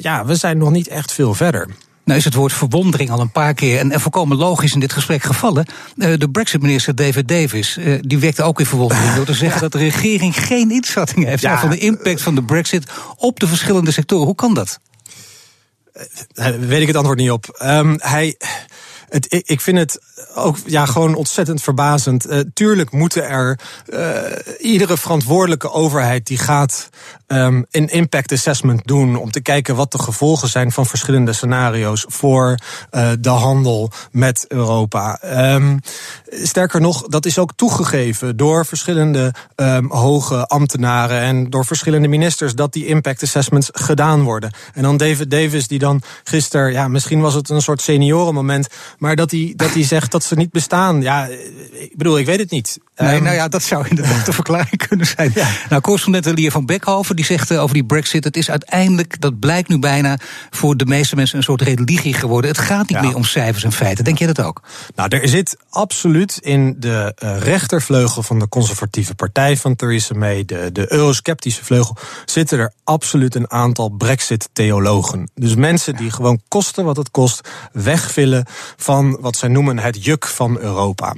ja, we zijn nog niet echt veel verder. Nou is het woord verwondering al een paar keer en, en volkomen logisch in dit gesprek gevallen. Uh, de Brexit-minister David Davis, uh, die wekte ook in verwondering door te zeggen ja. dat de regering geen inschatting heeft ja. van de impact van de Brexit op de verschillende sectoren. Hoe kan dat? Uh, weet ik het antwoord niet op. Um, hij. Het, ik vind het ook ja, gewoon ontzettend verbazend. Uh, tuurlijk moeten er uh, iedere verantwoordelijke overheid die gaat um, een impact assessment doen om te kijken wat de gevolgen zijn van verschillende scenario's voor uh, de handel met Europa. Um, sterker nog, dat is ook toegegeven door verschillende um, hoge ambtenaren en door verschillende ministers dat die impact assessments gedaan worden. En dan David Davis die dan gisteren, ja, misschien was het een soort seniorenmoment, maar dat hij dat hij zegt dat ze niet bestaan. Ja, ik bedoel, ik weet het niet. Nee, um, nou ja, dat zou inderdaad de verklaring kunnen zijn. Ja. Nou, correspondent Lier van Beckhoven die zegt uh, over die Brexit: het is uiteindelijk, dat blijkt nu bijna voor de meeste mensen een soort religie geworden. Het gaat niet ja. meer om cijfers en feiten. Denk je dat ook? Nou, er zit absoluut in de uh, rechtervleugel van de conservatieve partij van Theresa May, de, de eurosceptische vleugel, zitten er absoluut een aantal Brexit-theologen. Dus mensen die gewoon kosten wat het kost, wegvillen van wat zij noemen het juk van Europa.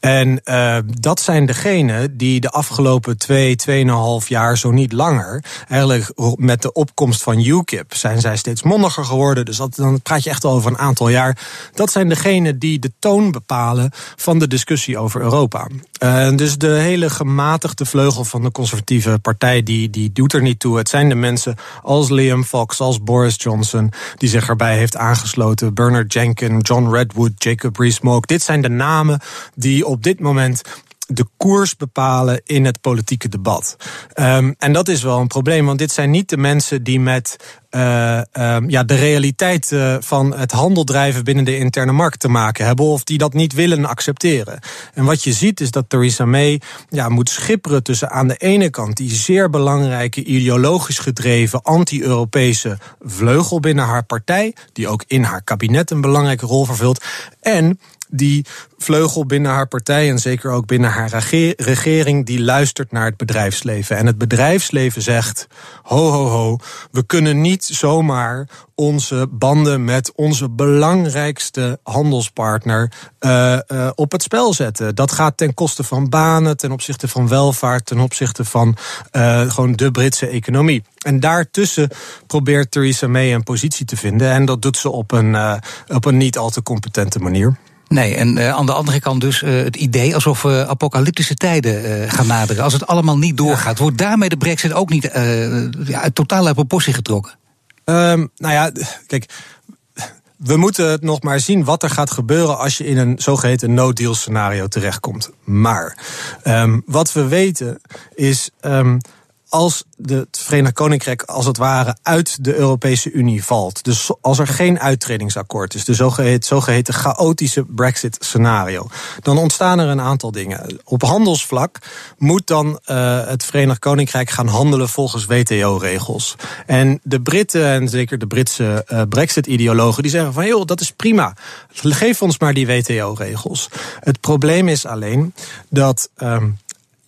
En uh, dat zijn degenen die de afgelopen twee, tweeënhalf jaar, zo niet langer, eigenlijk met de opkomst van UKIP zijn zij steeds mondiger geworden. Dus dat, dan praat je echt al over een aantal jaar. Dat zijn degenen die de toon bepalen van de discussie over Europa. Uh, dus de hele gematigde vleugel van de conservatieve partij, die, die doet er niet toe. Het zijn de mensen als Liam Fox, als Boris Johnson, die zich erbij heeft aangesloten. Bernard Jenkins, John Redwood, Jacob Rees-Mogg. Dit zijn de namen die op dit moment de koers bepalen in het politieke debat. Um, en dat is wel een probleem, want dit zijn niet de mensen die met uh, um, ja, de realiteit uh, van het handeldrijven binnen de interne markt te maken hebben, of die dat niet willen accepteren. En wat je ziet is dat Theresa May ja, moet schipperen tussen aan de ene kant die zeer belangrijke ideologisch gedreven anti-Europese vleugel binnen haar partij, die ook in haar kabinet een belangrijke rol vervult, en die vleugel binnen haar partij en zeker ook binnen haar rege- regering, die luistert naar het bedrijfsleven. En het bedrijfsleven zegt: ho, ho, ho, we kunnen niet zomaar onze banden met onze belangrijkste handelspartner eh, eh, op het spel zetten. Dat gaat ten koste van banen, ten opzichte van welvaart, ten opzichte van eh, gewoon de Britse economie. En daartussen probeert Theresa May een positie te vinden. En dat doet ze op een, op een niet al te competente manier. Nee, en uh, aan de andere kant dus uh, het idee alsof we apocalyptische tijden uh, gaan naderen. Als het allemaal niet doorgaat, wordt daarmee de brexit ook niet ja, uit totale proportie getrokken? Um, nou ja, kijk, we moeten het nog maar zien wat er gaat gebeuren als je in een zogeheten no-deal scenario terechtkomt. Maar um, wat we weten is. Um, als het Verenigd Koninkrijk als het ware uit de Europese Unie valt. Dus als er geen uittredingsakkoord is, de zogeheten, chaotische Brexit-scenario, dan ontstaan er een aantal dingen. Op handelsvlak moet dan uh, het Verenigd Koninkrijk gaan handelen volgens WTO-regels. En de Britten en zeker de Britse uh, Brexit-ideologen die zeggen van joh, dat is prima. Geef ons maar die WTO-regels. Het probleem is alleen dat. Um,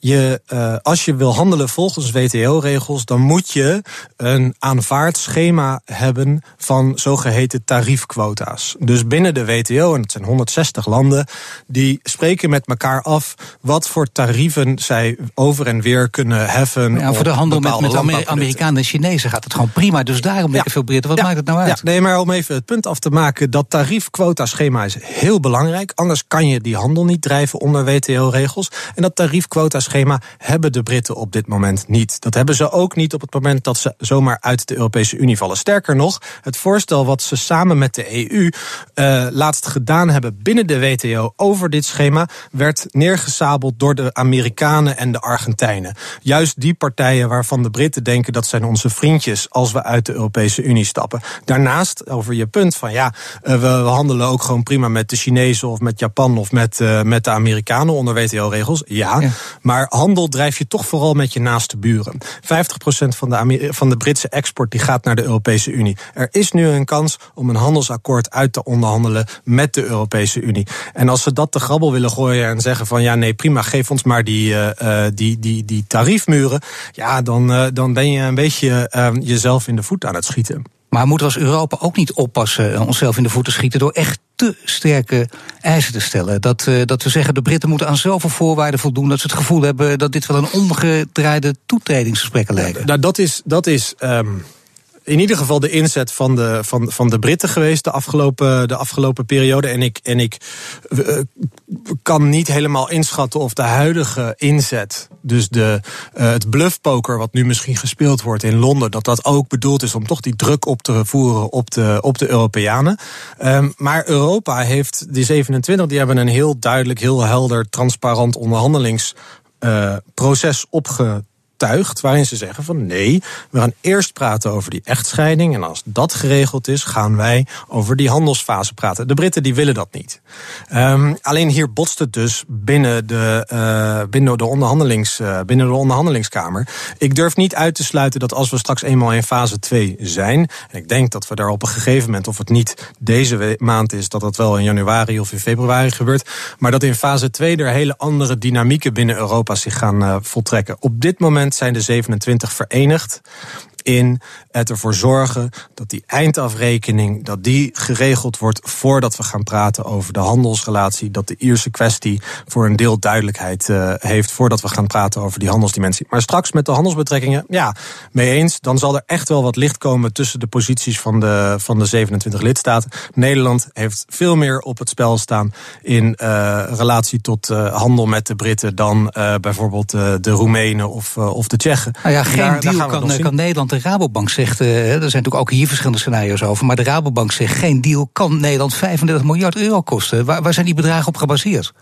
je, uh, als je wil handelen volgens WTO-regels, dan moet je een aanvaard schema hebben van zogeheten tariefquota's. Dus binnen de WTO, en het zijn 160 landen, die spreken met elkaar af wat voor tarieven zij over en weer kunnen heffen. Ja, voor de handel met, met Amer Amerikanen en Chinezen gaat het gewoon prima. Dus daarom denken ja. veel Britten, wat ja. maakt het nou uit? Nee, maar om even het punt af te maken, dat tariefquota-schema is heel belangrijk. Anders kan je die handel niet drijven onder WTO-regels. En dat tariefquota schema hebben de Britten op dit moment niet. Dat hebben ze ook niet op het moment dat ze zomaar uit de Europese Unie vallen. Sterker nog, het voorstel wat ze samen met de EU uh, laatst gedaan hebben binnen de WTO over dit schema werd neergesabeld door de Amerikanen en de Argentijnen. Juist die partijen waarvan de Britten denken dat zijn onze vriendjes als we uit de Europese Unie stappen. Daarnaast, over je punt van ja, uh, we, handelen ook gewoon prima met de Chinezen of met Japan of met, uh, met de Amerikanen onder WTO-regels. Ja, ja, maar handel drijf je toch vooral met je naaste buren. 50% van de, van de Britse export die gaat naar de Europese Unie. Er is nu een kans om een handelsakkoord uit te onderhandelen met de Europese Unie. En als ze dat te grabbel willen gooien en zeggen van ja, nee, prima, geef ons maar die, uh, die, die, die tariefmuren. Ja, dan, uh, dan ben je een beetje jezelf in de voet aan het schieten. Maar moeten we als Europa ook niet oppassen onszelf in de voeten schieten door echt te sterke eisen te stellen? Dat, uh, dat we zeggen de Britten moeten aan zoveel voorwaarden voldoen dat ze het gevoel hebben dat dit wel een omgedraaide toetredingsgesprekken lijken. Nou, dat is. Dat is um in ieder geval de inzet van de, van, van de Britten geweest de afgelopen, de afgelopen periode. En ik, en ik uh, kan niet helemaal inschatten of de huidige inzet, dus de, uh, het bluffpoker wat nu misschien gespeeld wordt in Londen, dat dat ook bedoeld is om toch die druk op te voeren op de, op de Europeanen. Um, maar Europa heeft, die 27, die hebben een heel duidelijk, heel helder, transparant onderhandelingsproces uh, waarin ze zeggen van nee, we gaan eerst praten over die echtscheiding en als dat geregeld is, gaan wij over die handelsfase praten. De Britten die willen dat niet. Um, alleen hier botst het dus binnen de, uh, binnen, de onderhandelings, uh, binnen de onderhandelingskamer. Ik durf niet uit te sluiten dat als we straks eenmaal in fase 2 zijn, en ik denk dat we daar op een gegeven moment, of het niet deze maand is, dat dat wel in januari of in februari gebeurt, maar dat in fase 2 er hele andere dynamieken binnen Europa zich gaan uh, voltrekken. Op dit moment zijn de 27 verenigd in het ervoor zorgen dat die eindafrekening dat die geregeld wordt voordat we gaan praten over de handelsrelatie. Dat de Ierse kwestie voor een deel duidelijkheid uh, heeft voordat we gaan praten over die handelsdimensie. Maar straks met de handelsbetrekkingen, ja, mee eens. Dan zal er echt wel wat licht komen tussen de posities van de, van de 27 lidstaten. Nederland heeft veel meer op het spel staan in uh, relatie tot uh, handel met de Britten dan bijvoorbeeld de Roemenen of, of de Tsjechen. Nou ja, geen daar, deal daar kan, kan Nederland de Rabobank zegt, uh, er zijn natuurlijk ook hier verschillende scenario's over, maar de Rabobank zegt geen deal kan Nederland 35 miljard euro kosten. Waar, waar zijn die bedragen op gebaseerd?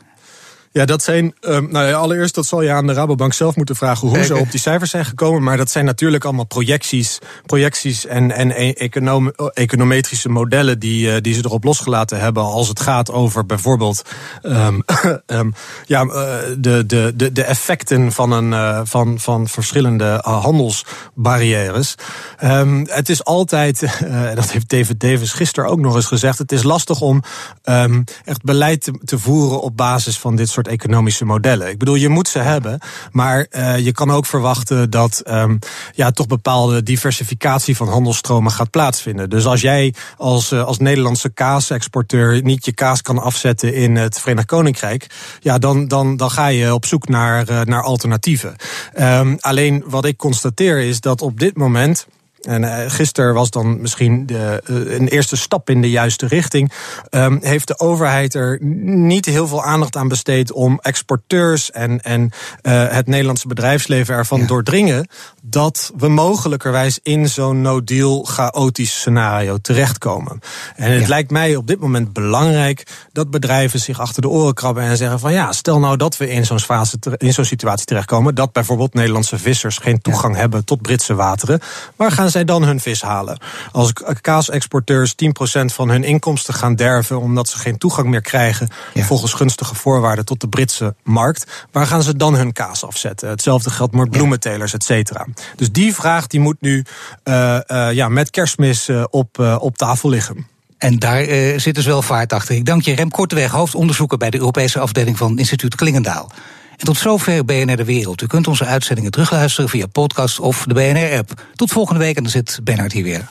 Ja, dat zijn. Um, nou ja, allereerst, dat zal je aan de Rabobank zelf moeten vragen hoe ze op die cijfers zijn gekomen. Maar dat zijn natuurlijk allemaal projecties, projecties en, en e-, econom, econometrische modellen die, uh, die ze erop losgelaten hebben. Als het gaat over bijvoorbeeld um, um, ja, uh, de, de, de, de effecten van, een, uh, van, van verschillende handelsbarrières. het is altijd, dat heeft David Davis gisteren ook nog eens gezegd. Het is lastig om echt beleid te, te voeren op basis van dit soort economische modellen. Ik bedoel, je moet ze hebben, maar uh, je kan ook verwachten dat um, ja, toch bepaalde diversificatie van handelstromen gaat plaatsvinden. Dus als jij als, uh, als Nederlandse kaasexporteur niet je kaas kan afzetten in het Verenigd Koninkrijk, ja, dan, dan, dan ga je op zoek naar, uh, naar alternatieven. Um, alleen wat ik constateer is dat op dit moment. En uh, gisteren was dan misschien de, uh, een eerste stap in de juiste richting. Um, heeft de overheid er niet heel veel aandacht aan besteed om exporteurs en, en uh, het Nederlandse bedrijfsleven ervan ja. doordringen dat we mogelijkerwijs in zo'n no-deal chaotisch scenario terechtkomen. En het ja. lijkt mij op dit moment belangrijk dat bedrijven zich achter de oren krabben en zeggen van ja, stel nou dat we in zo'n fase in zo'n situatie terechtkomen dat bijvoorbeeld Nederlandse vissers geen toegang ja. hebben tot Britse wateren. Waar gaan zij dan hun vis halen? Als kaasexporteurs 10% van hun inkomsten gaan derven omdat ze geen toegang meer krijgen ja. volgens gunstige voorwaarden tot de Britse markt, waar gaan ze dan hun kaas afzetten? Hetzelfde geldt voor bloementelers, et cetera. Dus die vraag die moet nu uh, uh, ja, met kerstmis uh, op, op tafel liggen. En daar zit dus wel vaart achter. Ik dank je, Rem Korteweg, hoofdonderzoeker bij de Europese afdeling van Instituut Klingendaal. En tot zover BNR De Wereld. U kunt onze uitzendingen terugluisteren via podcast of de BNR-app. Tot volgende week en dan zit Bernard hier weer.